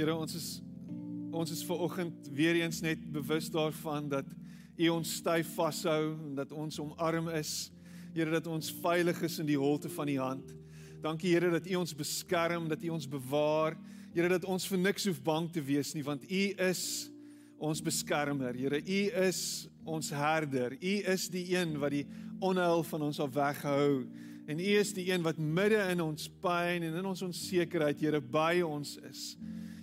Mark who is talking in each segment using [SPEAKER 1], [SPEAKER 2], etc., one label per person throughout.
[SPEAKER 1] Here ons is ons is ver oggend weer eens net bewus daarvan dat U ons styf vashou en dat ons omarm is. Here dat ons veilig is in die holte van U hand. Dankie Here dat U ons beskerm, dat U ons bewaar. Here dat ons vir niks hoef bang te wees nie want U is ons beskermer. Here U is ons herder. U is die een wat die onheil van ons af weghou. En U is die een wat midde in ons pyn en in ons onsekerheid Here by ons is.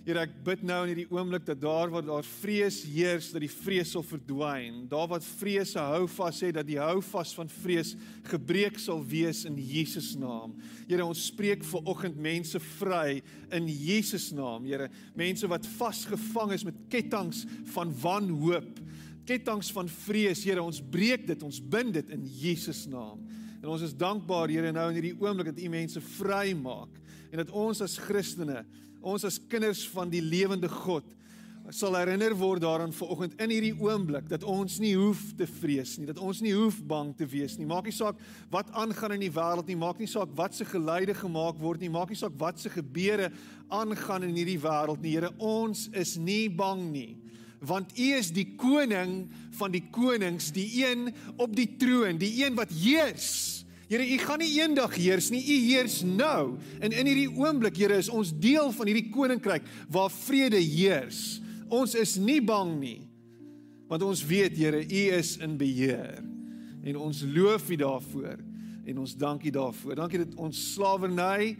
[SPEAKER 1] Here ek bid nou in hierdie oomblik dat daar waar daar vrees heers dat die vrees sal verdwyn. Daar wat vrees hou vas het dat die hou vas van vrees gebreek sal wees in Jesus naam. Here ons spreek vir oggend mense vry in Jesus naam. Here mense wat vasgevang is met ketTINGS van wanhoop, ketTINGS van vrees. Here ons breek dit, ons bind dit in Jesus naam. En ons is dankbaar Here nou in hierdie oomblik dat U mense vry maak en dat ons as Christene ons as kinders van die lewende God sal herinner word daaraan vanoggend in hierdie oomblik dat ons nie hoef te vrees nie, dat ons nie hoef bang te wees nie. Maak nie saak wat aangaan in die wêreld nie, maak nie saak wat se geluide gemaak word nie, maak nie saak wat se gebeure aangaan in hierdie wêreld nie. Here, ons is nie bang nie want U is die koning van die konings, die een op die troon, die een wat heers. Here, U gaan nie eendag heers nie, U heers nou. En in hierdie oomblik, Here, is ons deel van hierdie koninkryk waar vrede heers. Ons is nie bang nie. Want ons weet, Here, U is in beheer. En ons loof U daarvoor en ons dankie daarvoor. Dankie dat ons slawerny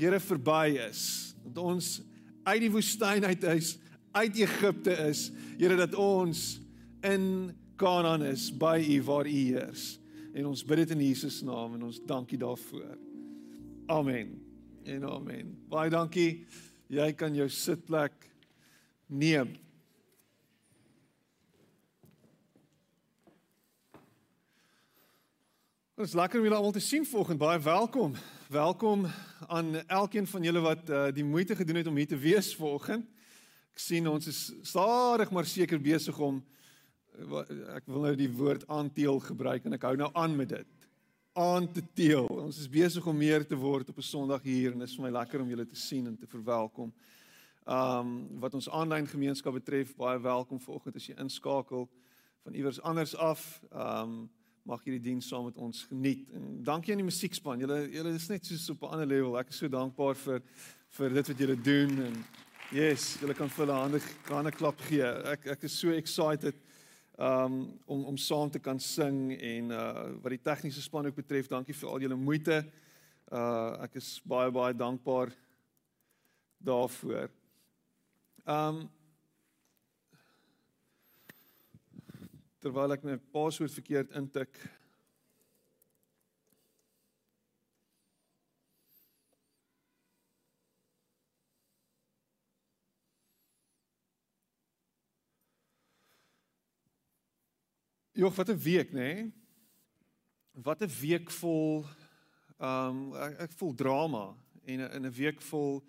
[SPEAKER 1] Here verby is. Dat ons uit die woestyn uit is, uit Egipte is. Here dat ons in Kanaan is by U waar U heers. En ons bid dit in Jesus naam en ons dankie daarvoor. Amen. En amen. Baie dankie. Jy kan jou sitplek neem. Dit is lekker om julle almal te sien vanoggend. Baie welkom. Welkom aan elkeen van julle wat uh, die moeite gedoen het om hier te wees vanoggend. Ek sien ons is stadig maar seker besig om ek wil nou die woord aanteel gebruik en ek hou nou aan met dit. Aan te teel. Ons is besig om meer te word op 'n Sondag hier en dit is vir my lekker om julle te sien en te verwelkom. Um wat ons aanlyn gemeenskap betref, baie welkom vanoggend as jy inskakel van iewers anders af. Um mag hierdie diens saam met ons geniet. En dankie aan die musiekspan. Julle julle is net soos op 'n ander level. Ek is so dankbaar vir vir dit wat julle doen en yes, julle kan vir hulle hande hande klap gee. Ek ek is so excited um om om saam te kan sing en uh wat die tegniese span ook betref, dankie vir al julle moeite. Uh ek is baie baie dankbaar daarvoor. Um terwyl ek my paswoord verkeerd intik Jog, wat 'n week, nê? Nee? Wat 'n week vol ehm um, ek, ek voel drama en in 'n week vol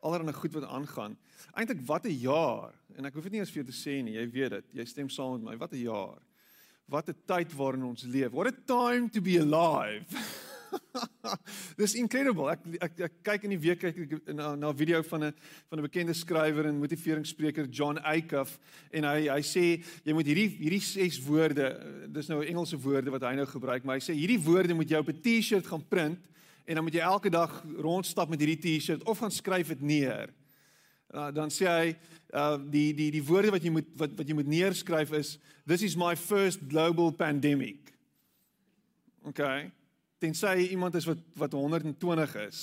[SPEAKER 1] allerlei goed wat aangaan. Eintlik wat 'n jaar. En ek hoef dit nie eens vir jou te sê nie, jy weet dit. Jy stem saam met my. Wat 'n jaar. Wat 'n tyd waarin ons leef. What a time to be alive. Dis incredible. Ek, ek ek kyk in die week kyk ek na na 'n video van 'n van 'n bekende skrywer en motiveringsspreker John Acuff en hy hy sê jy moet hierdie hierdie ses woorde, dis nou Engelse woorde wat hy nou gebruik, maar hy sê hierdie woorde moet jy op 'n T-shirt gaan print en dan moet jy elke dag rondstap met hierdie T-shirt of gaan skryf dit neer. Uh, dan sê hy uh die die die woorde wat jy moet wat wat jy moet neerskryf is this is my first global pandemic. Okay tensy iemand is wat wat 120 is.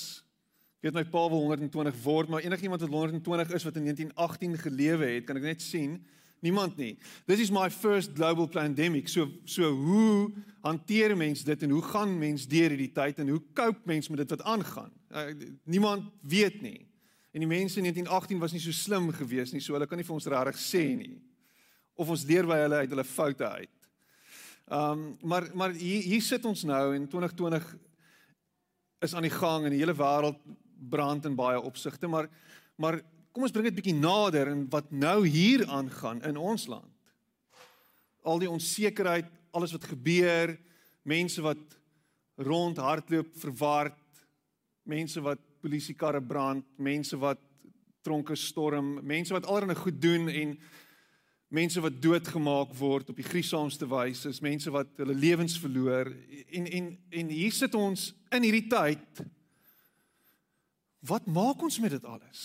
[SPEAKER 1] Ek weet my pa wil 120 word, maar enigiemand wat 120 is wat in 1918 gelewe het, kan ek net sien, niemand nie. This is my first global pandemic. So so hoe hanteer mens dit en hoe gaan mens deur hierdie tyd en hoe cope mens met dit wat aangaan? Uh, niemand weet nie. En die mense in 1918 was nie so slim gewees nie, so hulle kan nie vir ons regtig sê nie. Of ons leer by hulle uit hulle foute uit. Ehm um, maar maar hier hier sit ons nou en 2020 is aan die gang en die hele wêreld brand in baie opsigte, maar maar kom ons bring dit bietjie nader en wat nou hier aangaan in ons land. al die onsekerheid, alles wat gebeur, mense wat rondhardloop verward, mense wat polisiekarre brand, mense wat tronke storm, mense wat allerlei goed doen en mense wat doodgemaak word op die gruisamste wyse, is mense wat hulle lewens verloor en en en hier sit ons in hierdie tyd. Wat maak ons met dit alles?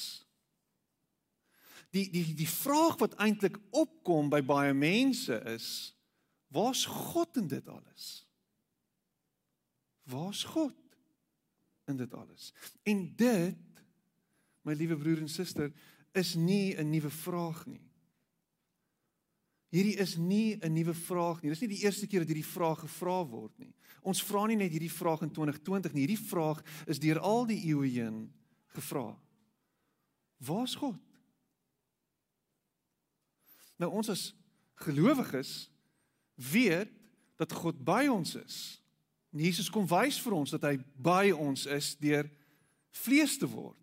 [SPEAKER 1] Die die die vraag wat eintlik opkom by baie mense is, waar's God in dit alles? Waar's God in dit alles? En dit, my liewe broer en suster, is nie 'n nuwe vraag nie. Hierdie is nie 'n nuwe vraag nie. Dis nie die eerste keer dat hierdie vraag gevra word nie. Ons vra nie net hierdie vraag in 2020 nie. Hierdie vraag is deur al die eeue heen gevra. Waar's God? Nou ons as gelowiges weet dat God by ons is. En Jesus kom wys vir ons dat hy by ons is deur vlees te word.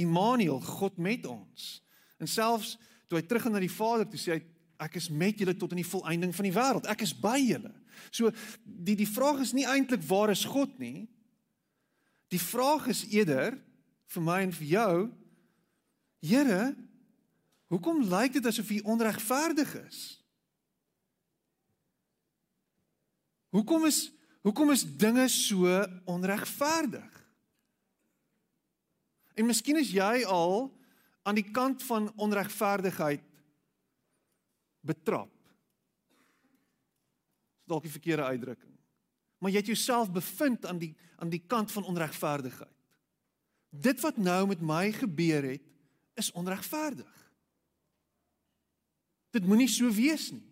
[SPEAKER 1] Immanuel, God met ons. En selfs toe hy teruggaan na die Vader, toe sê hy ek is met julle tot in die volëinding van die wêreld. Ek is by julle. So die die vraag is nie eintlik waar is God nie. Die vraag is eerder vir my en vir jou Here, hoekom lyk dit asof U onregverdig is? Hoekom is hoekom is dinge so onregverdig? En miskien is jy al aan die kant van onregverdigheid betrap. Dis dalk die verkeerde uitdrukking. Maar jy het jouself bevind aan die aan die kant van onregverdigheid. Dit wat nou met my gebeur het, is onregverdig. Dit moenie so wees nie.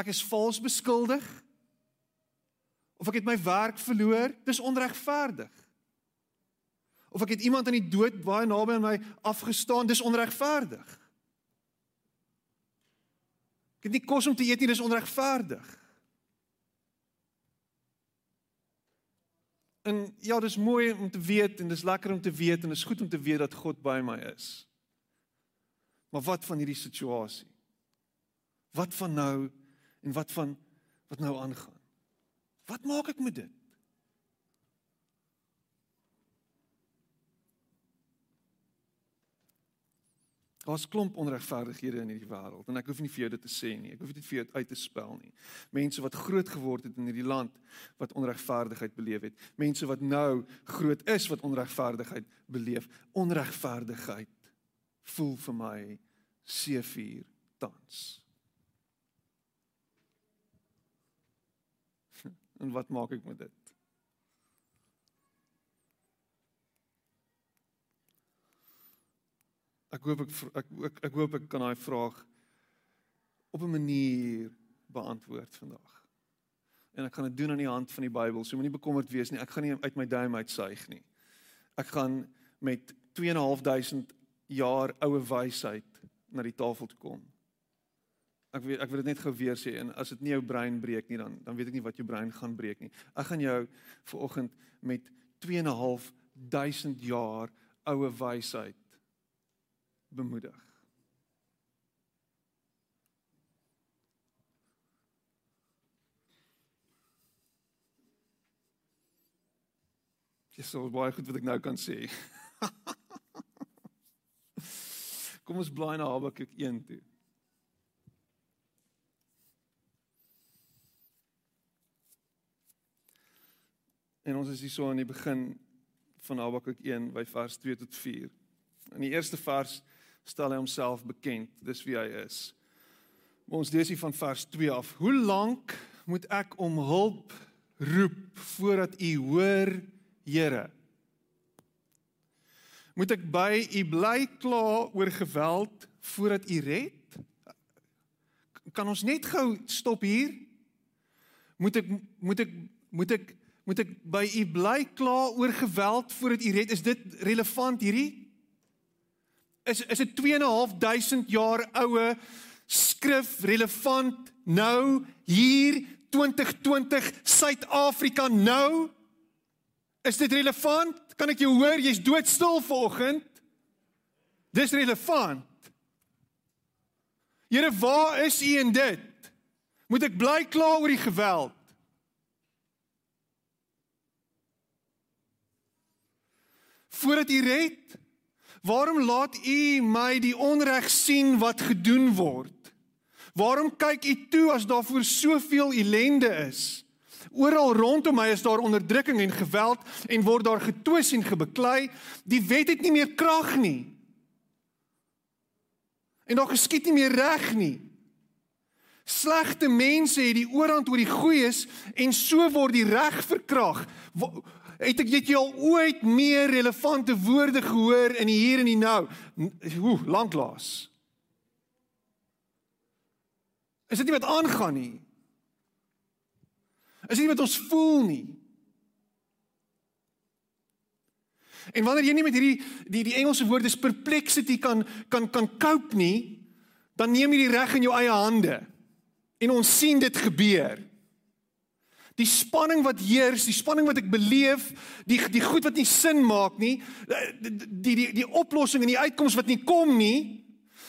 [SPEAKER 1] Ek is vals beskuldig. Of ek het my werk verloor, dis onregverdig. Of ek het iemand aan die dood baie naby aan my afgestaan, dis onregverdig. Ek het nie kos om te eet nie, dis onregverdig. En ja, dis mooi om te weet en dis lekker om te weet en dis goed om te weet dat God by my is. Maar wat van hierdie situasie? Wat van nou en wat van wat nou aangaan? Wat maak ek met dit? Daar's klomp onregverdighede in hierdie wêreld en ek hoef nie vir jou dit te sê nie. Ek hoef dit vir jou uit te spel nie. Mense wat groot geword het in hierdie land wat onregverdigheid beleef het. Mense wat nou groot is wat onregverdigheid beleef. Onregverdigheid voel vir my seefuur tans. En wat maak ek met dit? Ek hoop ek ek ek, ek hoop ek kan daai vraag op 'n manier beantwoord vandag. En ek gaan dit doen aan die hand van die Bybel. So moenie bekommerd wees nie. Ek gaan nie uit my duim uitsuig nie. Ek gaan met 2.500 jaar oue wysheid na die tafel toe kom. Ek weet ek wil dit net gou weer sê en as dit nie jou brein breek nie dan dan weet ek nie wat jou brein gaan breek nie. Ek gaan jou vir oggend met 2.500 jaar oue wysheid bemoedig. Dis so baie goed wat ek nou kan sê. Kom ons blaai na Habakuk 1 toe. En ons is hier so aan die begin van Habakuk 1 by vers 2 tot 4. In die eerste vers stel hy homself bekend, dis wie hy is. Ons lees hier van vers 2 af. Hoe lank moet ek om hulp roep voordat u hoor, Here? Moet ek by u bly kla oor geweld voordat u red? Kan ons net gou stop hier? Moet ek moet ek moet ek moet ek by u bly kla oor geweld voordat u red? Is dit relevant hierdie? Is is 'n 2.500 jaar oue skrif relevant nou hier 2020 Suid-Afrika nou? Is dit relevant? Kan ek jou hoor? Jy's doodstil vanoggend. Dis relevant. Here waar is u in dit? Moet ek bly kla oor die geweld? Voordat U red, waarom laat U my die onreg sien wat gedoen word? Waarom kyk U toe as daar voor soveel ellende is? Oral rondom my is daar onderdrukking en geweld en word daar getwis en gebeklei. Die wet het nie meer krag nie. En daar geskied nie meer reg nie. Slegte mense het die oorhand oor die goeies en so word die reg verkrag. Het ek het jy al ooit meer relevante woorde gehoor in die hier en die nou? Ooh, lanklaas. Is dit nie wat aangaan nie? Is dit nie wat ons voel nie? En wanneer jy nie met hierdie die die Engelse woord is perplexity kan kan kan cope nie, dan neem jy die reg in jou eie hande. En ons sien dit gebeur. Die spanning wat heers, die spanning wat ek beleef, die die goed wat nie sin maak nie, die die die, die oplossing en die uitkoms wat nie kom nie,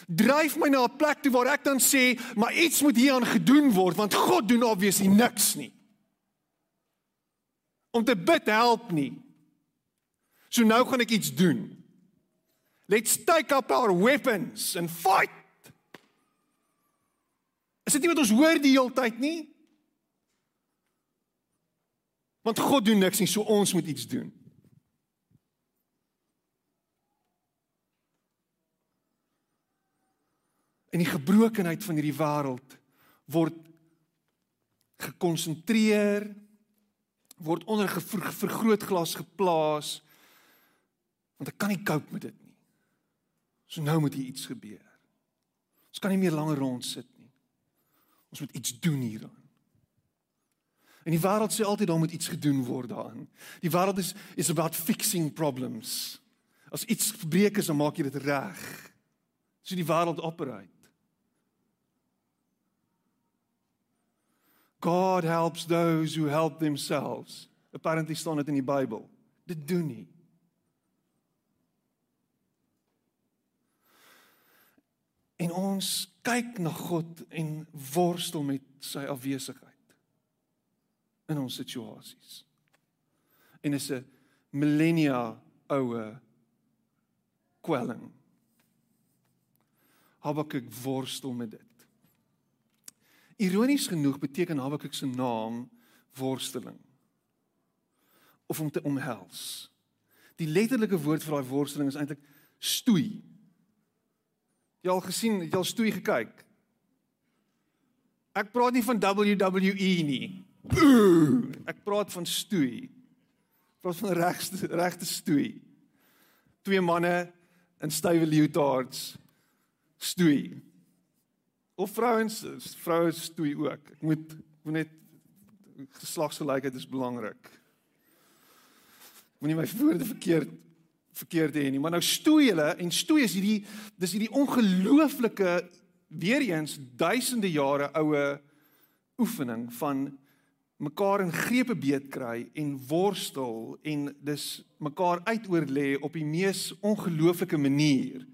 [SPEAKER 1] dryf my na 'n plek toe waar ek dan sê, maar iets moet hieraan gedoen word want God doen obviously niks nie. Om te bid help nie. So nou gaan ek iets doen. Let's take up our weapons and fight. Is dit nie wat ons hoor die hele tyd nie? Want God doen niks nie, so ons moet iets doen. En die gebrokenheid van hierdie wêreld word gekonsentreer word onder 'n vergrootglas geplaas want ek kan nie cope met dit nie. So nou moet hier iets gebeur. Ons kan nie meer langer rond sit nie. Ons moet iets doen hieraan. En die wêreld sê altyd daar moet iets gedoen word daaraan. Die wêreld is is about fixing problems. As iets gebreek is, dan maak jy dit reg. So die wêreld operate. God helps those who help themselves. Apparently staan dit in die Bybel. Dit doen nie. En ons kyk na God en worstel met sy afwesigheid in ons situasies. En is 'n millennia oue kwelling. Habakuk worstel met dit. Ironies genoeg beteken Habakuk se naam worsteling of om te omhels. Die letterlike woord vir daai worsteling is eintlik stoei. Jy al gesien, jy al stoei gekyk? Ek praat nie van WWE nie. Ek praat van stoei. Ek praat van regte regte stoei. Twee manne in stywe leotards stoei. Of vrouens, vroue stoei ook. Ek moet moet net geslagsgelykheid is belangrik. Moenie my woorde verkeerd verkeerd hê nie, maar nou stoei hulle en stoei is hierdie dis hierdie ongelooflike weer eens duisende jare oue oefening van mekaar in grepe beet kry en worstel en dis mekaar uitoorlê op die mees ongelooflike manier.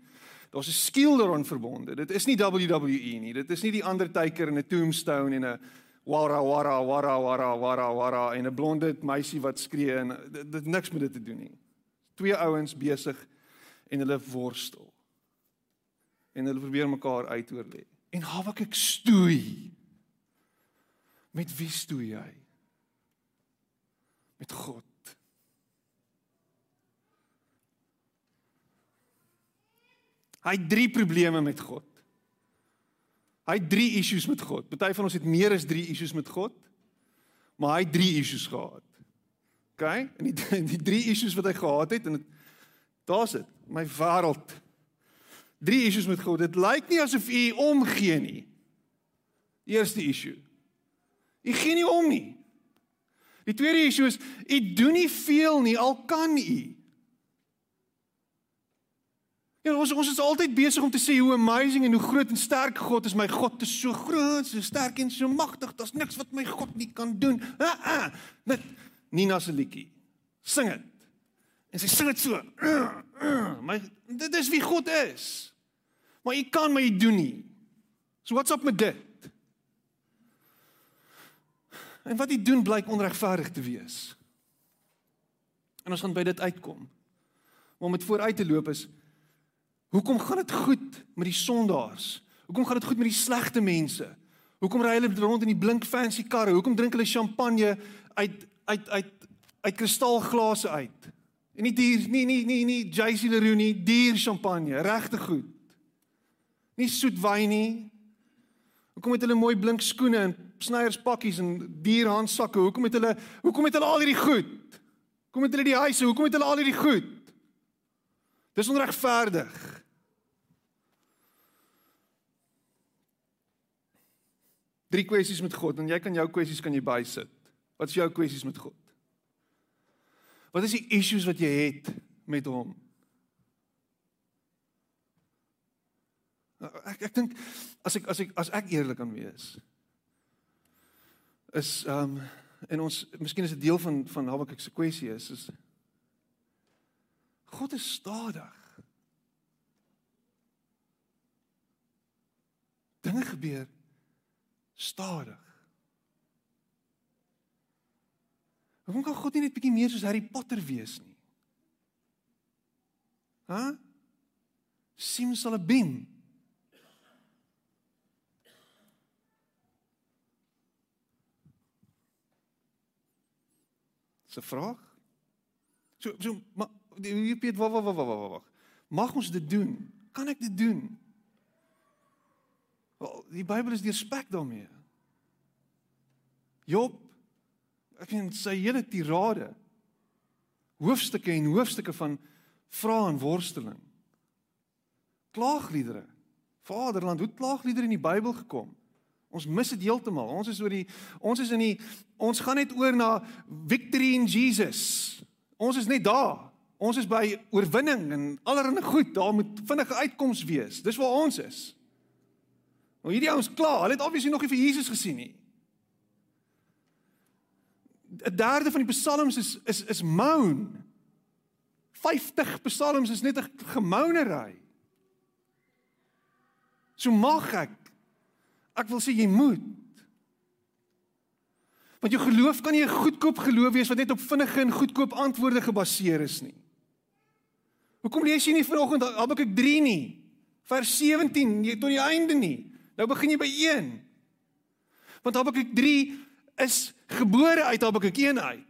[SPEAKER 1] Daar's 'n skill daaraan verbonde. Dit is nie WWE nie. Dit is nie die Undertaker in 'n tombstone en 'n wara wara wara wara wara wara en 'n blonde meisie wat skree en dit, dit niks met dit te doen nie. Twee ouens besig en hulle worstel. En hulle probeer mekaar uitoorlê. En hawak ek stoei. Met wie stoei jy? Met God. Hy het drie probleme met God. Hy het drie issues met God. Party van ons het meer as drie issues met God. Maar hy het drie issues gehad. OK? En die die drie issues wat hy gehad het en daar's dit. My wêreld. Drie issues met God. Dit lyk nie asof u omgee nie. Eerste issue. U gee nie om nie. Die tweede issue is u doen nie veel nie al kan u. Ja, ons ons is altyd besig om te sê hoe amazing en hoe groot en sterk God is. My God is so groot, so sterk en so magtig. Daar's niks wat my God nie kan doen. Ah, ah, net Nina se liedjie. Sing dit. En sy sing dit so. Ah, ah, my dit is wie God is. Maar jy kan maar jy doen nie. So what's up met dit? En wat hy doen blyk onregverdig te wees. En ons gaan by dit uitkom. Maar om dit vooruit te loop is hoekom gaan dit goed met die sondaars? Hoekom gaan dit goed met die slegte mense? Hoekom ry hulle rond in die blink fancy karre? Hoekom drink hulle champagne uit uit uit uit kristalglase uit? En nie duur nie nie nie nie JC Leroux nie, duur champagne, regte goed. Nie soet wyn nie. Hoekom het hulle mooi blink skoene en Snyders pakkies en duur handsakke? Hoekom het hulle hoekom het hulle al hierdie goed? Hoekom het hulle die huise? Hoekom het hulle al hierdie goed? Dis onregverdig. Drie kwessies met God en jy kan jou kwessies kan jy bysit. Wat is jou kwessies met God? Wat is die issues wat jy het met hom? Ek ek dink as ek as ek as ek eerlik kan wees is ehm um, en ons miskien is 'n deel van van Habakuk se kwessie is is God is stadig. Dinge gebeur stadig. Hoekom kan God nie net bietjie meer soos Harry Potter wees nie? Hæ? Huh? Simsalabim. Se vraag? So so maar jy weet wat wat wat wat wat. Mag ons dit doen? Kan ek dit doen? Wel, die Bybel is deurspek daarmee. Job ek sien sy hele tirade hoofstukke en hoofstukke van vra en worsteling. Klaagliedere. Vaderland, hoe klaagliedere in die Bybel gekom? Ons mis dit heeltemal. Ons is oor die ons is in die ons gaan net oor na victory in Jesus. Ons is net daar. Ons is by oorwinning en allerlei goed. Daar moet vinnige uitkoms wees. Dis waar ons is. Nou hierdie ouens klaar. Hulle het obviously nog nie vir Jesus gesien nie. 'n Derde van die psalms is is is moan. 50 psalms is net 'n gemounery. So mag ek Ek wil sê jy moet. Want jou geloof kan nie 'n goedkoop geloof wees wat net op vinnige en goedkoop antwoorde gebaseer is nie. Hoekom lees jy nie vanoggend Habakuk 3 nie? Vers 17 jy tot die einde nie. Nou begin jy by 1. Want Habakuk 3 is gebore uit Habakuk 1 uit.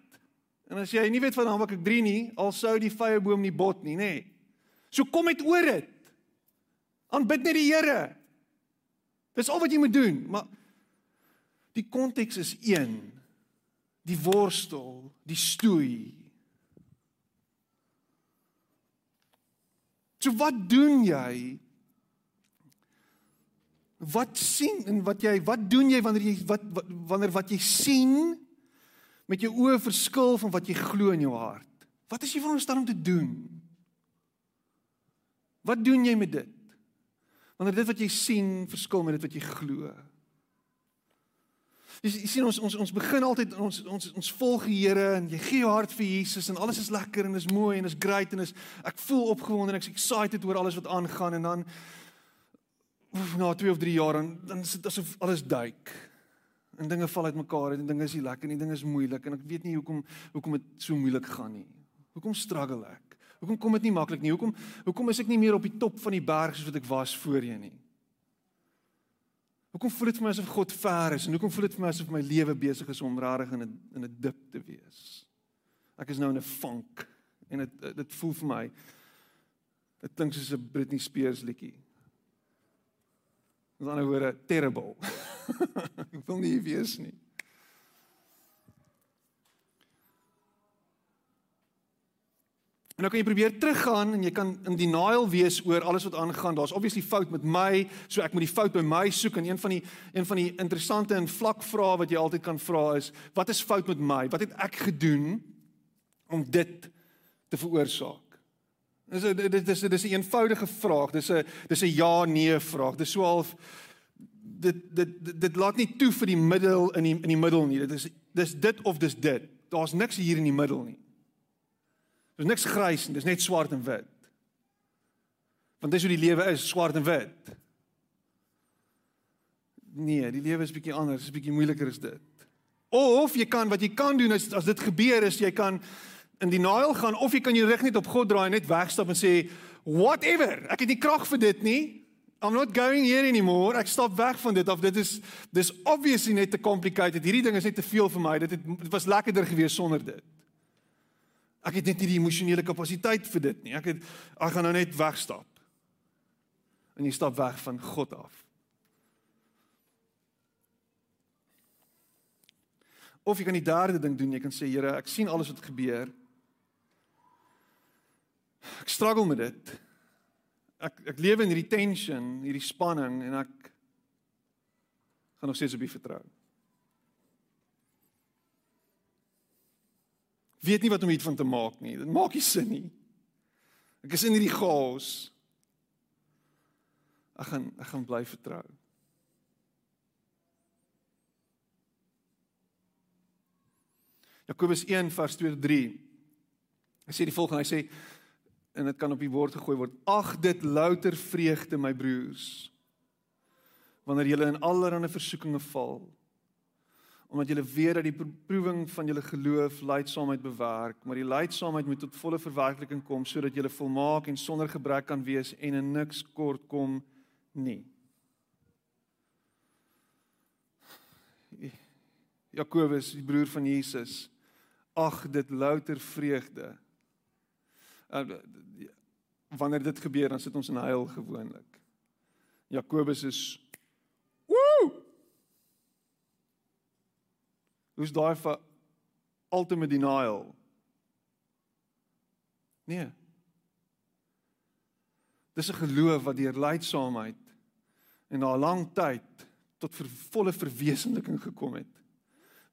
[SPEAKER 1] En as jy nie weet van Habakuk 3 nie, al sou die vyeboom nie bot nie, nê. So kom met oor dit. Aanbid net die Here. Dis al wat jy moet doen, maar die konteks is een. Die worstel, die stoei. So wat doen jy? Wat sien en wat jy wat doen jy wanneer jy wat, wat wanneer wat jy sien met jou oë verskil van wat jy glo in jou hart? Wat is jy veronderstel om te doen? Wat doen jy met dit? Wanneer dit wat jy sien verskil met dit wat jy glo. Jy, jy sien ons ons ons begin altyd ons ons ons volg die Here en jy gee jou hart vir Jesus en alles is lekker en is mooi en is great en is ek voel opgewonde en ek's excited oor alles wat aangaan en dan na 2 of 3 jaar dan dan is dit asof alles duik. En dinge val uitmekaar en dinge is nie lekker nie, dinge is moeilik en ek weet nie hoekom hoekom dit so moeilik gaan nie. Hoekom struggle ek? Hoekom kom dit nie maklik nie? Hoekom hoekom is ek nie meer op die top van die berg soos wat ek was voorheen nie? Hoekom voel dit vir my asof God ver is en hoekom voel dit vir my asof my lewe besig is om rarig in 'n in 'n dip te wees? Ek is nou in 'n funk en dit dit voel vir my dit klink soos 'n Britney Spears liedjie. Met ander woorde, terrible. ek wil nie wees nie. En dan kan jy probeer teruggaan en jy kan in denial wees oor alles wat aangaan. Daar's obviously fout met my, so ek moet die fout by my soek en een van die een van die interessante en vlak vrae wat jy altyd kan vra is, wat is fout met my? Wat het ek gedoen om dit te veroorsaak? Dis dit is dit is 'n eenvoudige vraag. Dis 'n dis 'n ja nee vraag. Dis so half dit dit dit, dit laat nie toe vir die middel in die in die middel nie. Dit is dis dit of dis dit. Daar's niks hier in die middel nie. Daar's niks grys nie, dis net swart en wit. Want dis hoe die lewe is, swart en wit. Nee, die lewe is bietjie anders, is bietjie moeiliker as dit. Of jy kan wat jy kan doen is as dit gebeur is jy kan in denial gaan of jy kan jou rug net op God draai en net wegstap en sê whatever. Ek het nie krag vir dit nie. I'm not going here anymore. Ek stap weg van dit af. Dit is dis obviously net te complicated. Hierdie ding is net te veel vir my. Dit het dit was lekkerder gewees sonder dit. Ek het net nie die emosionele kapasiteit vir dit nie. Ek het ek gaan nou net wegstap. En jy stap weg van God af. Of jy kan die derde ding doen. Jy kan sê Here, ek sien alles wat gebeur. Ek struggle met dit. Ek ek lewe in hierdie tension, hierdie spanning en ek gaan nog steeds op U vertrou. Weet nie wat om hiervan te maak nie. Dit maak nie sin nie. Ek is in hierdie chaos. Ek gaan ek gaan bly vertrou. Jakobus 1 vers 2 tot 3. Hy sê die volgende, hy sê en dit kan op die woord gegooi word. Ag dit louter vreugde my broers wanneer julle in allerlei versoekinge val omdat julle weet dat die beproewing van julle geloof leidsaamheid bewerk, maar die leidsaamheid moet tot volle verwerkliking kom sodat julle volmaak en sonder gebrek kan wees en in niks kort kom nie. Jakobus, die broer van Jesus, ag dit louter vreugde. Uh, wanneer dit gebeur, dan sit ons in huil gewoonlik. Jakobus is woe! Hoe's daai vir ultimate denial? Nee. Dis 'n geloof wat deur lydsaamheid en na 'n lang tyd tot ver, volle verwesenliking gekom het.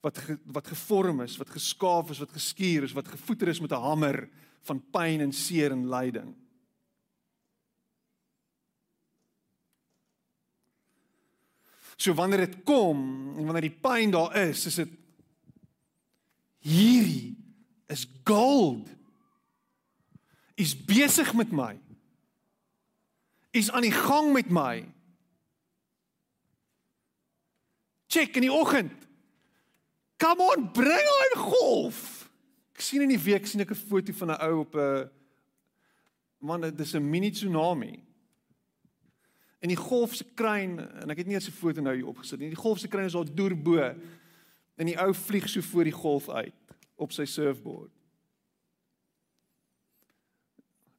[SPEAKER 1] Wat ge, wat gevorm is, wat geskaaf is, wat geskuur is, wat gevoeter is met 'n hamer van pyn en seer en lyding. So wanneer dit kom en wanneer die pyn daar is, is dit hierdie is gold. Is besig met my. Is aan die gang met my. Check in die oggend. Come on, bring on golf. Ek sien in die week sien ek 'n foto van 'n ou op 'n man, dit is 'n mini tsunami. En die golf se kruin en ek het nie eens 'n foto nou hier opgesit nie. Die golf se kruin is al deur bo. En die ou vlieg so voor die golf uit op sy surfboard.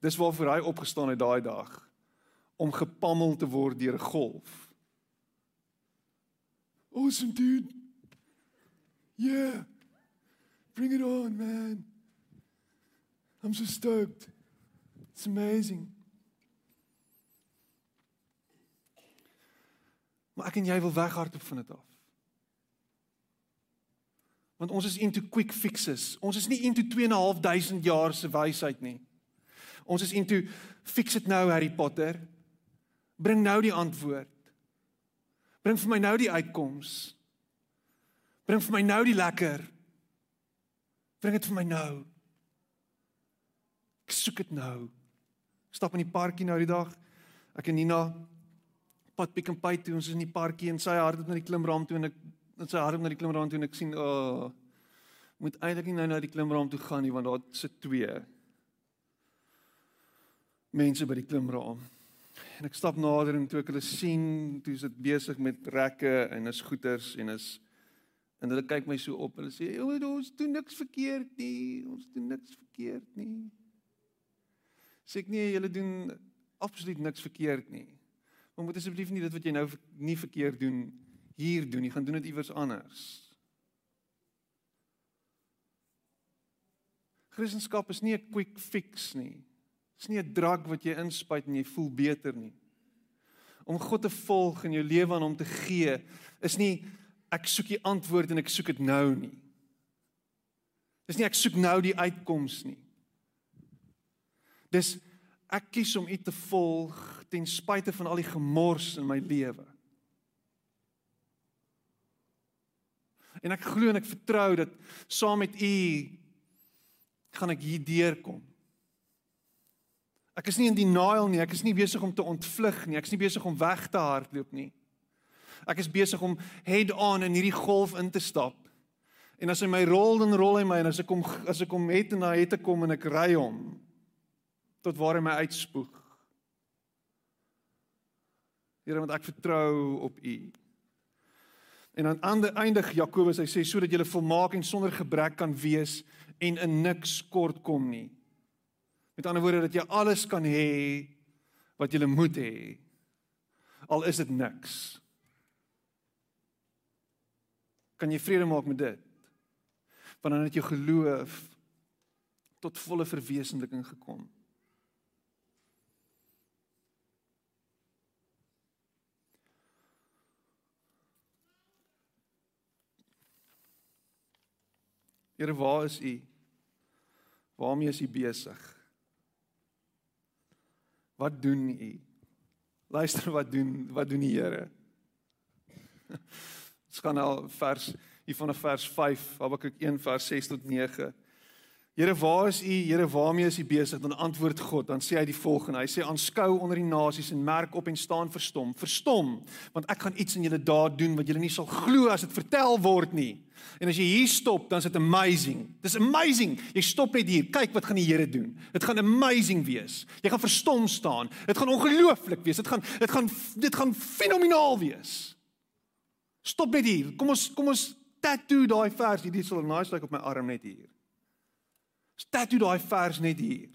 [SPEAKER 1] Dis waarvoor hy opgestaan het daai dag om gepammel te word deur 'n golf. Awesome dude. Yeah. Bring it on, man. I'm so stoked. It's amazing. Maar ek en jy wil weghardop van dit af. Want ons is into quick fixes. Ons is nie into 2.500 jaar se wysheid nie. Ons is into fix it nou Harry Potter. Bring nou die antwoord. Bring vir my nou die uitkoms. Bring vir my nou die lekker. Bring dit vir my nou. Ek soek dit nou. Stap in die parkie nou die dag. Ek en Nina pad Pick n Pay toe. Ons is in die parkie en sy hardloop na die klimraam toe en ek en sy hardloop na die klimraam toe en ek sien, "O, oh, moet eintlik nie nou na die klimraam toe gaan nie want daar sit twee mense by die klimraam." En ek stap nader en toe ek hulle sien, toe is dit besig met rekke en is goeters en is en hulle kyk my so op. Hulle sê, "O, ons doen niks verkeerd nie. Ons doen niks verkeerd nie." Sê ek nee, julle doen absoluut niks verkeerd nie. Maar moet asseblief nie dit wat jy nou nie verkeerd doen hier doen nie, gaan doen dit iewers anders. Christendom is nie 'n quick fix nie. Dit is nie 'n drug wat jy inspuit en jy voel beter nie. Om God te volg en jou lewe aan hom te gee is nie ek soek die antwoord en ek soek dit nou nie. Dis nie ek soek nou die uitkoms nie. Dis ek kies om U te volg ten spyte van al die gemors in my lewe. En ek glo en ek vertrou dat saam met U gaan ek hier deurkom. Ek is nie in denial nie, ek is nie besig om te ontvlug nie, ek is nie besig om weg te hardloop nie. Ek is besig om head on in hierdie golf in te stap En as hy my rol dan rol hy my en as ek kom as ek kom het en na het ek kom en ek ry hom tot waar hy my uitspoeg. Here, want ek vertrou op U. En aan ander eindig Jakobus, hy sê sodat jy volmaak en sonder gebrek kan wees en in niks kort kom nie. Met ander woorde dat jy alles kan hê wat jy moet hê. Al is dit niks. Kan jy vrede maak met dit? Want dan het jou geloof tot volle verwesenliking gekom. Here, waar is U? Waarmee is U besig? Wat doen U? Luister wat doen wat doen die Here? Ons gaan nou vers hier vanaf vers 5, Habakuk 1 vers 6 tot 9. Here, waar is U? Here, waarmee is U besig? Dan antwoord God, dan sê hy die volgende. Hy sê aanskou onder die nasies en merk op en staan verstom. Verstom, want ek gaan iets in julle daad doen wat julle nie sal glo as dit vertel word nie. En as jy hier stop, dan is dit amazing. Dis amazing. Jy stop net hier. Kyk wat gaan die Here doen. Dit gaan amazing wees. Jy gaan verstom staan. Dit gaan ongelooflik wees. Dit gaan dit gaan dit gaan fenomenaal wees. Stop net hier. Kom ons kom ons tattoo daai vers. Hierdie sal nice lyk op my arm net hier. Tattoo daai vers net hier.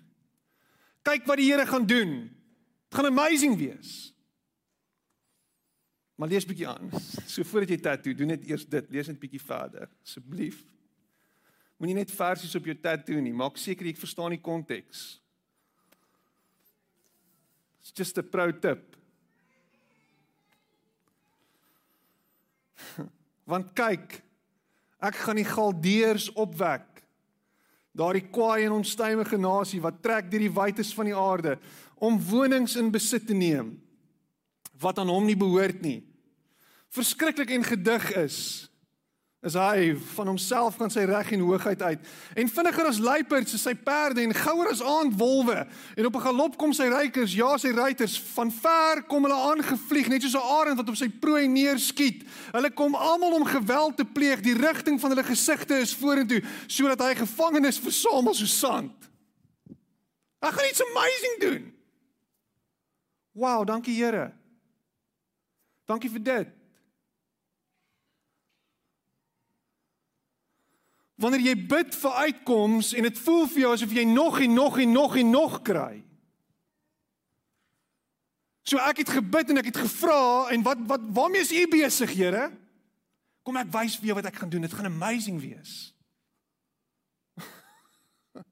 [SPEAKER 1] Kyk wat die Here gaan doen. Dit gaan amazing wees. Maar lees bietjie aan. So voordat jy tattoo, doen net eers dit. Lees net bietjie verder, asseblief. Moenie net versies op jou tattoo nie. Maak seker jy verstaan die konteks. It's just a pro tip. Want kyk, ek gaan die Galdeërs opwek daardie kwaai en onstuimige nasie wat trek deur die wytes van die aarde om wonings in besit te neem wat aan hom nie behoort nie. Verskriklik en gedig is is hy van homself van sy reg en hoogheid uit. En vinniger as luiperds is sy perde en gouer as aandwolwe. En op 'n galop kom sy rykers ja sy ruiters. Van ver kom hulle aangevlieg net soos 'n arend wat op sy prooi neerskiet. Hulle kom almal om geweld te pleeg. Die rigting van hulle gesigte is vorentoe sodat hy gevangenes versamel soos sand. Hy gaan iets amazing doen. Wow dankie Here. Dankie vir dit Wanneer jy bid vir uitkoms en dit voel vir jou asof jy nog en nog en nog en nog kry. So ek het gebid en ek het gevra en wat wat waarmee is u besig, Here? Kom ek wys vir jou wat ek gaan doen. Dit gaan amazing wees.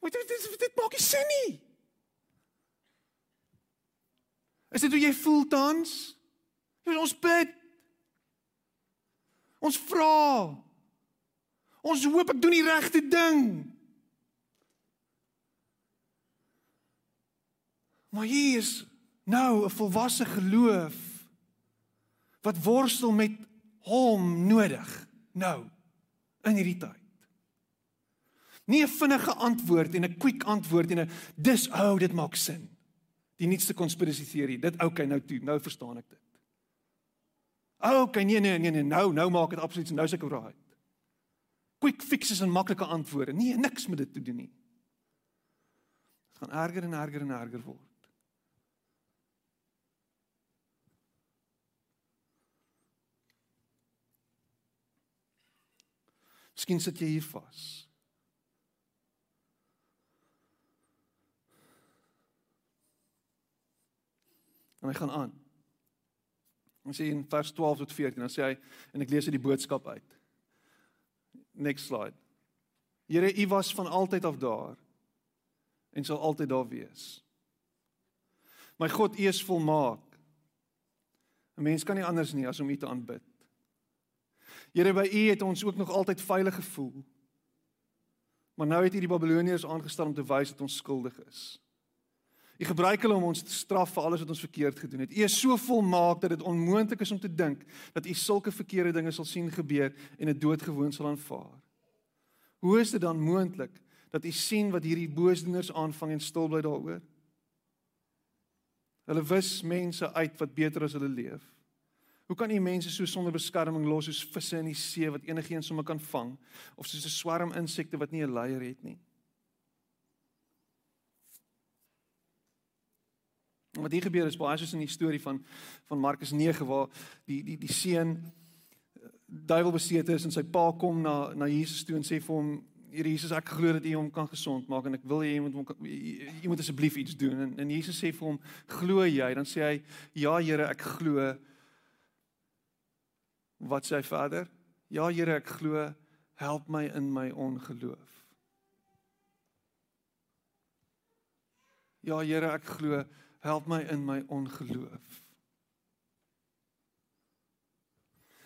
[SPEAKER 1] Wat dit dit, dit maak nie sin nie. Is dit hoe jy voel tans? Ons bid Ons vra. Ons hoop ek doen die regte ding. Maar hier is nou 'n volwasse geloof wat worstel met hom nodig nou in hierdie tyd. Nie 'n vinnige antwoord en 'n quick antwoord en 'n dis ou oh, dit maak sin. Die nuutste konspirasie teorie. Dit okay nou toe, nou verstaan ek dit. Oh, okay, nee nee nee nee, nou nou maak dit absoluut nou seker right. Quick fixes en maklike antwoorde. Nee, niks met dit te doen nie. Dit gaan erger en erger en erger word. Miskien sit jy hier vas. En hy gaan aan. Ons sê in vers 12 tot 14, dan sê hy en ek lees uit die boodskap uit. Next slide. Here, U was van altyd af daar en sal altyd daar wees. My God, U is volmaak. 'n Mens kan nie anders nie as om U te aanbid. Here, by U het ons ook nog altyd veilig gevoel. Maar nou het U die Babiloniërs aangestel om te wys dat ons skuldig is. U gebruik hulle om ons te straf vir alles wat ons verkeerd gedoen het. U is so volmaak dat dit onmoontlik is om te dink dat u sulke verkeerde dinge sal sien gebeur en dit doodgewoon sal aanvaar. Hoe is dit dan moontlik dat u sien wat hierdie boosdoeners aanvang en stil bly daaroor? Hulle wis mense uit wat beter as hulle leef. Hoe kan U mense so sonder beskerming los soos visse in die see wat enigiets sommer kan vang of soos 'n swarm insekte wat nie 'n leier het nie? Wat hier gebeur is baie soos in die storie van van Markus 9 waar die die die seun duiwelbesete is en sy pa kom na na Jesus toe en sê vir hom Here Jesus ek glo dat U hom kan gesond maak en ek wil hê jy moet jy moet asseblief iets doen. En en Jesus sê vir hom glo jy? Dan sê hy ja Here ek glo. Wat sê hy verder? Ja Here ek glo. Help my in my ongeloof. Ja Here ek glo help my in my ongeloof.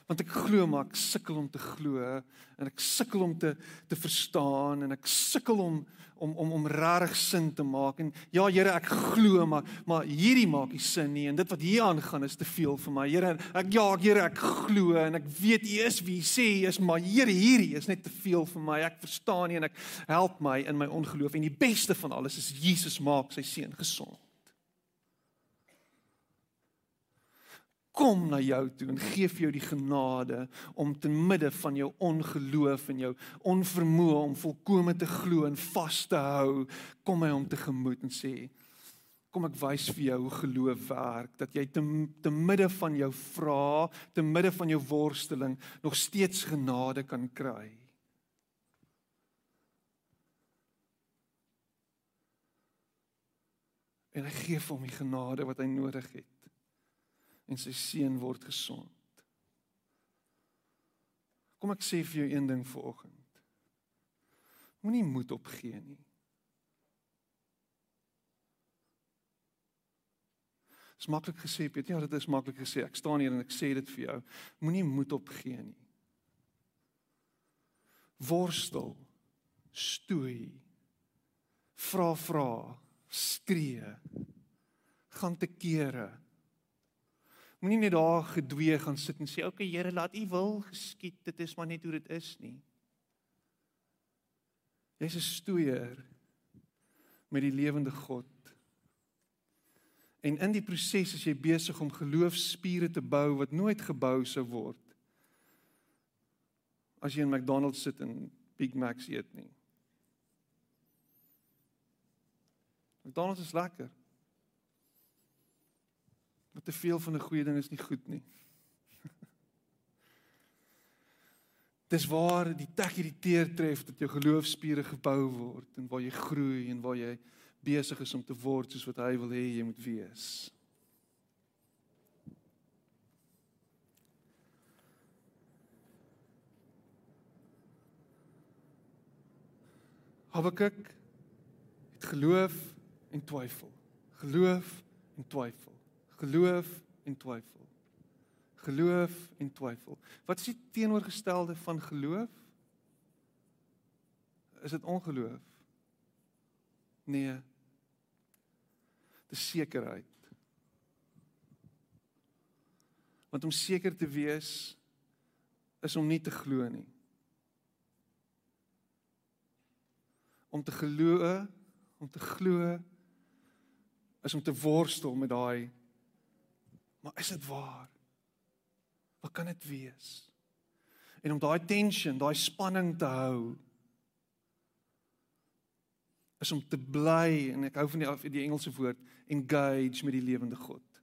[SPEAKER 1] Want ek glo maar ek sukkel om te glo en ek sukkel om te te verstaan en ek sukkel om om om om regtig sin te maak. En ja Here ek glo maar maar hierdie maak nie sin nie. En dit wat hier aangaan is te veel vir my. Here ek ja Here ek glo en ek weet U is wie U sê U is maar Here hierdie is net te veel vir my. Ek verstaan nie en ek help my in my ongeloof. En die beste van alles is Jesus maak sy seun gesond kom na jou toe en gee vir jou die genade om te midde van jou ongeloof en jou onvermoë om volkome te glo en vas te hou, kom hy om te gemoed en sê kom ek wys vir jou hoe geloof werk dat jy te te midde van jou vrae, te midde van jou worsteling nog steeds genade kan kry. En hy gee vir hom die genade wat hy nodig het en sy seun word gesond. Kom ek sê vir jou een ding vanoggend. Moenie moed opgee nie. Dis maklik gesê, Piet. Ja, dit is maklik gesê. Ek staan hier en ek sê dit vir jou. Moenie moed opgee nie. Worstel, stoei, vra vra, skree, gaan te kere Moenie net daar gedwee gaan sit en sê, "Oké okay, Here, laat U wil geskied. Dit is maar net hoe dit is nie." Jy's 'n stoeier met die lewende God. En in die proses is jy besig om geloofspiere te bou wat nooit gebou sou word as jy in McDonald's sit en Big Macs eet nie. McDonald's is lekker. Maar te veel van 'n goeie ding is nie goed nie. Dis waar die tek hierdie teer tref dat jou geloofspiere gebou word en waar jy groei en waar jy besig is om te word soos wat hy wil hê jy moet wees. Habakuk het geloof en twyfel. Geloof en twyfel geloof en twyfel. Geloof en twyfel. Wat is die teenoorgestelde van geloof? Is dit ongeloof? Nee. Dis sekerheid. Want om seker te wees is om nie te glo nie. Om te glo, om te glo is om te worstel met daai Maar is dit waar? Wat kan dit wees? En om daai tension, daai spanning te hou is om te bly en ek hou van die die Engelse woord engage met die lewende God.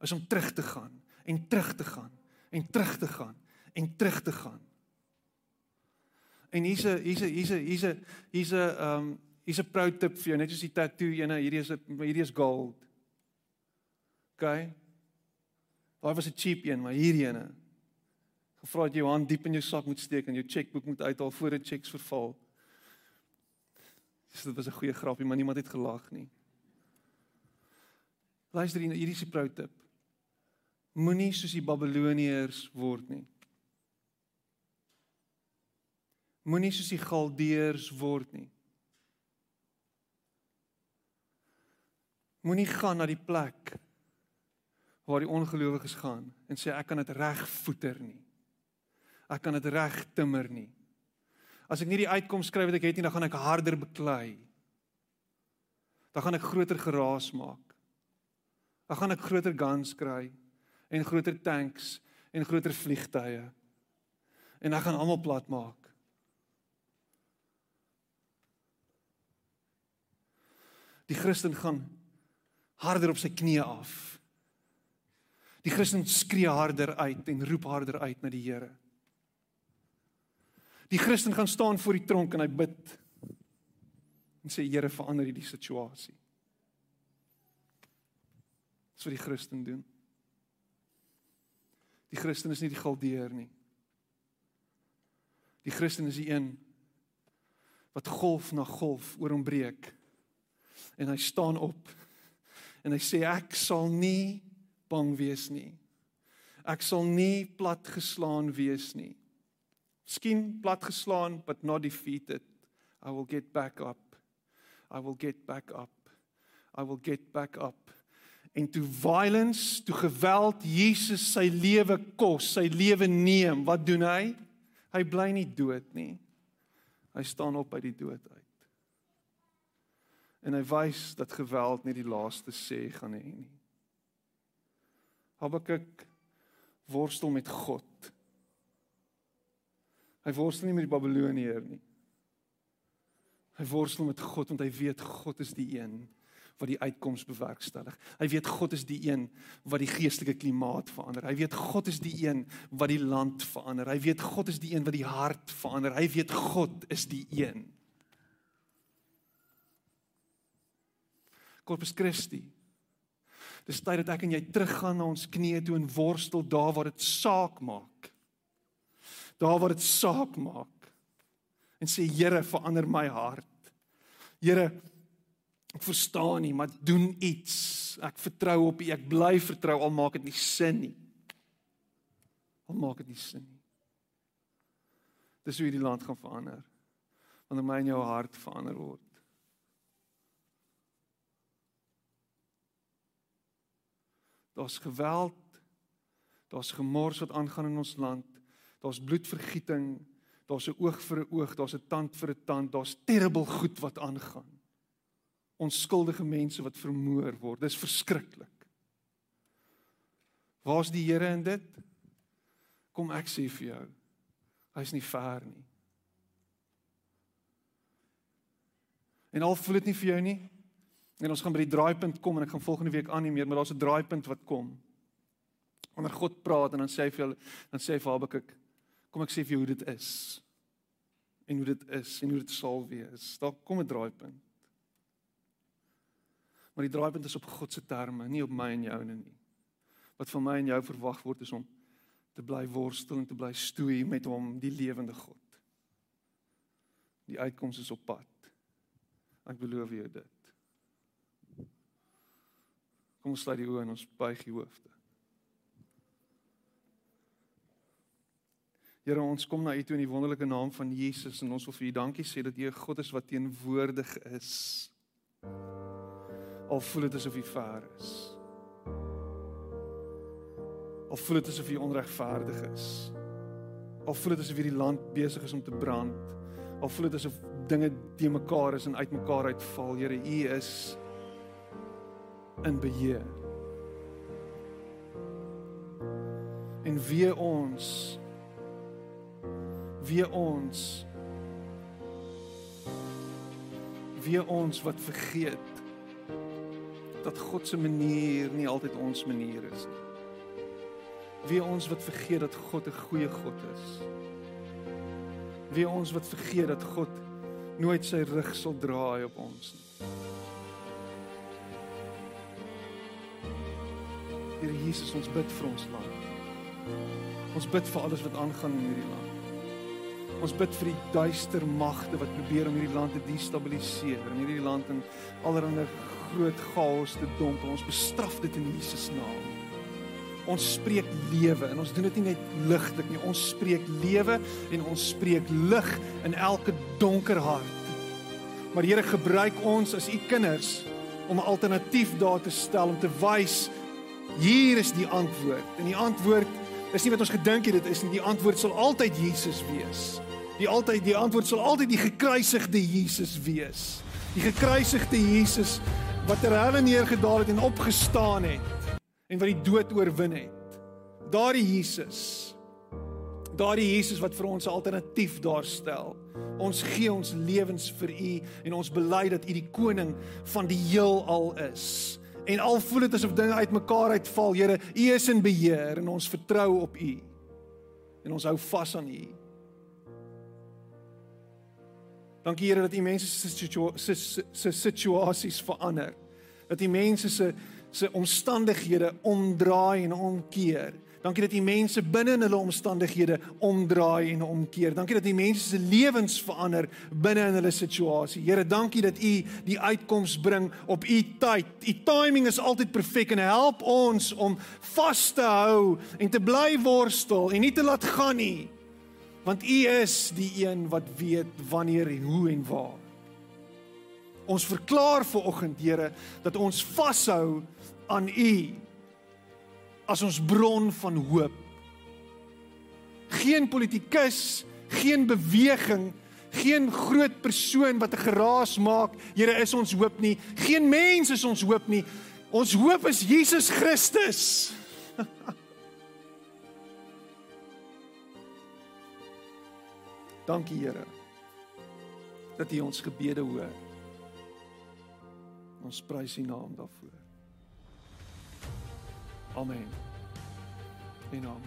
[SPEAKER 1] Is om terug te gaan en terug te gaan en terug te gaan en terug te gaan. En hier's 'n hier's 'n hier's 'n hier's 'n hier's 'n ehm hier's 'n proud tip vir jou net soos die tattoo ene hierdie is hierdie is gold. OK. Daai was 'n cheap een, maar hierdie ene. Gevra dat jy jou hand diep in jou sak moet steek en jou chequeboek moet uithaal voor die checks verval. Dis dit was 'n goeie grapie, maar niemand het gelag nie. Luister hier, hierdie is 'n pro tip. Moenie soos die Babiloniërs word nie. Moenie soos die Galdeërs word nie. Moenie gaan na die plek waar die ongelowiges gaan en sê ek kan dit reg voeter nie. Ek kan dit reg timmer nie. As ek nie die uitkoms skryf wat ek het nie, dan gaan ek harder beklei. Dan gaan ek groter geraas maak. Dan gaan ek groter guns kry en groter tanks en groter vliegtye. En hy gaan almal plat maak. Die Christen gaan harder op sy knieë af. Die Christen skree harder uit en roep harder uit na die Here. Die Christen gaan staan voor die tronk en hy bid en sê Here verander hierdie situasie. Dis wat die Christen doen. Die Christen is nie die galdeer nie. Die Christen is die een wat golf na golf oor hom breek. En hy staan op en hy sê ek sal nie bang wees nie. Ek sal nie platgeslaan wees nie. Miskien platgeslaan but not defeated. I will get back up. I will get back up. I will get back up. En toe violence, toe geweld Jesus sy lewe kos, sy lewe neem, wat doen hy? Hy bly nie dood nie. Hy staan op uit die dood uit. En hy wys dat geweld nie die laaste sê gaan hê nie. Habakuk worstel met God. Hy worstel nie met die Babiloniërs nie. Hy worstel met God want hy weet God is die een wat die uitkoms bewerkstellig. Hy weet God is die een wat die geestelike klimaat verander. Hy weet God is die een wat die land verander. Hy weet God is die een wat die hart verander. Hy weet God is die een. Corpus Christi. Dis tyd dat ek en jy teruggaan na ons knieë toe en worstel daar waar dit saak maak. Daar waar dit saak maak. En sê Here, verander my hart. Here, ek verstaan nie, maar doen iets. Ek vertrou op U. Ek bly vertrou al maak dit nie sin nie. Al maak dit nie sin nie. Dis hoe hierdie land gaan verander. Wanneer my en jou hart verander word. Daar's geweld. Daar's gemors wat aangaan in ons land. Daar's bloedvergieting. Daar's 'n oog vir 'n oog, daar's 'n tand vir 'n tand. Daar's terrible goed wat aangaan. Onskuldige mense wat vermoor word. Dis verskriklik. Waar's die Here in dit? Kom ek sê vir jou. Hy's nie ver nie. En al voel dit nie vir jou nie, En ons gaan by die draaipunt kom en ek gaan volgende week aan nie meer, maar daar's 'n draaipunt wat kom. Wanneer God praat en dan sê hy vir hulle, dan sê hy vir Habakuk, kom ek sê vir jou hoe dit is. En hoe dit is en hoe dit sal wees. Daar kom 'n draaipunt. Maar die draaipunt is op God se terme, nie op my en joune nie. Wat van my en jou verwag word is om te bly worstel en te bly stoei met hom, die lewende God. Die uitkoms is op pad. Ek beloof jou dit. Kom ons sluit die oë en ons buig die hoofde. Here, ons kom na U toe in die wonderlike naam van Jesus en ons wil vir U dankie sê dat U 'n God is wat teenwoordig is. Al voel dit asof U ver is. Al voel dit asof U onregverdig is. Al voel dit asof hierdie land besig is om te brand. Al voel dit asof dinge te mekaar is en uitmekaar uitval. Here, U is in beheer. En wie ons wie ons wie ons wat vergeet dat God se manier nie altyd ons manier is nie. Wie ons wat vergeet dat God 'n goeie God is. Wie ons wat vergeet dat God nooit sy rug sal draai op ons nie. Jesus, ons bid vir ons land. Ons bid vir alles wat aangaan in hierdie land. Ons bid vir die duister magte wat probeer om hierdie land te destabiliseer en hierdie land in allerlei groot chaos te dompel. Ons bestraf dit in Jesus naam. Ons spreek lewe en ons doen dit nie net ligtelik nie. Ons spreek lewe en ons spreek lig in elke donker hart. Maar Here gebruik ons as u kinders om 'n alternatief daar te stel om te wys Hier is die antwoord. En die antwoord is nie wat ons gedink het dit is nie. Die antwoord sal altyd Jesus wees. Die altyd die antwoord sal altyd die gekruisigde Jesus wees. Die gekruisigde Jesus wat ter helle neergedaal het en opgestaan het en wat die dood oorwin het. Daardie Jesus. Daardie Jesus wat vir ons 'n alternatief daarstel. Ons gee ons lewens vir U en ons bely dat U die koning van die heelal is. En al voel dit asof dinge uitmekaar uitval, Here, U is in beheer en ons vertrou op U. En ons hou vas aan U. Dankie Here dat U mense se situa se se situasies verander. Dat U mense se se omstandighede omdraai en omkeer. Dankie dat U mense binne in hulle omstandighede omdraai en omkeer. Dankie dat U mense se lewens verander binne in hulle situasie. Here, dankie dat U die uitkoms bring op U tyd. U timing is altyd perfek en help ons om vas te hou en te bly worstel en nie te laat gaan nie. Want U is die een wat weet wanneer en hoe en waar. Ons verklaar vir oggend, Here, dat ons vashou aan U as ons bron van hoop. Geen politikus, geen beweging, geen groot persoon wat 'n geraas maak, Here is ons hoop nie. Geen mens is ons hoop nie. Ons hoop is Jesus Christus. Dankie Here dat U ons gebede hoor. Ons prys U naam daarvoor. Amen. En amen.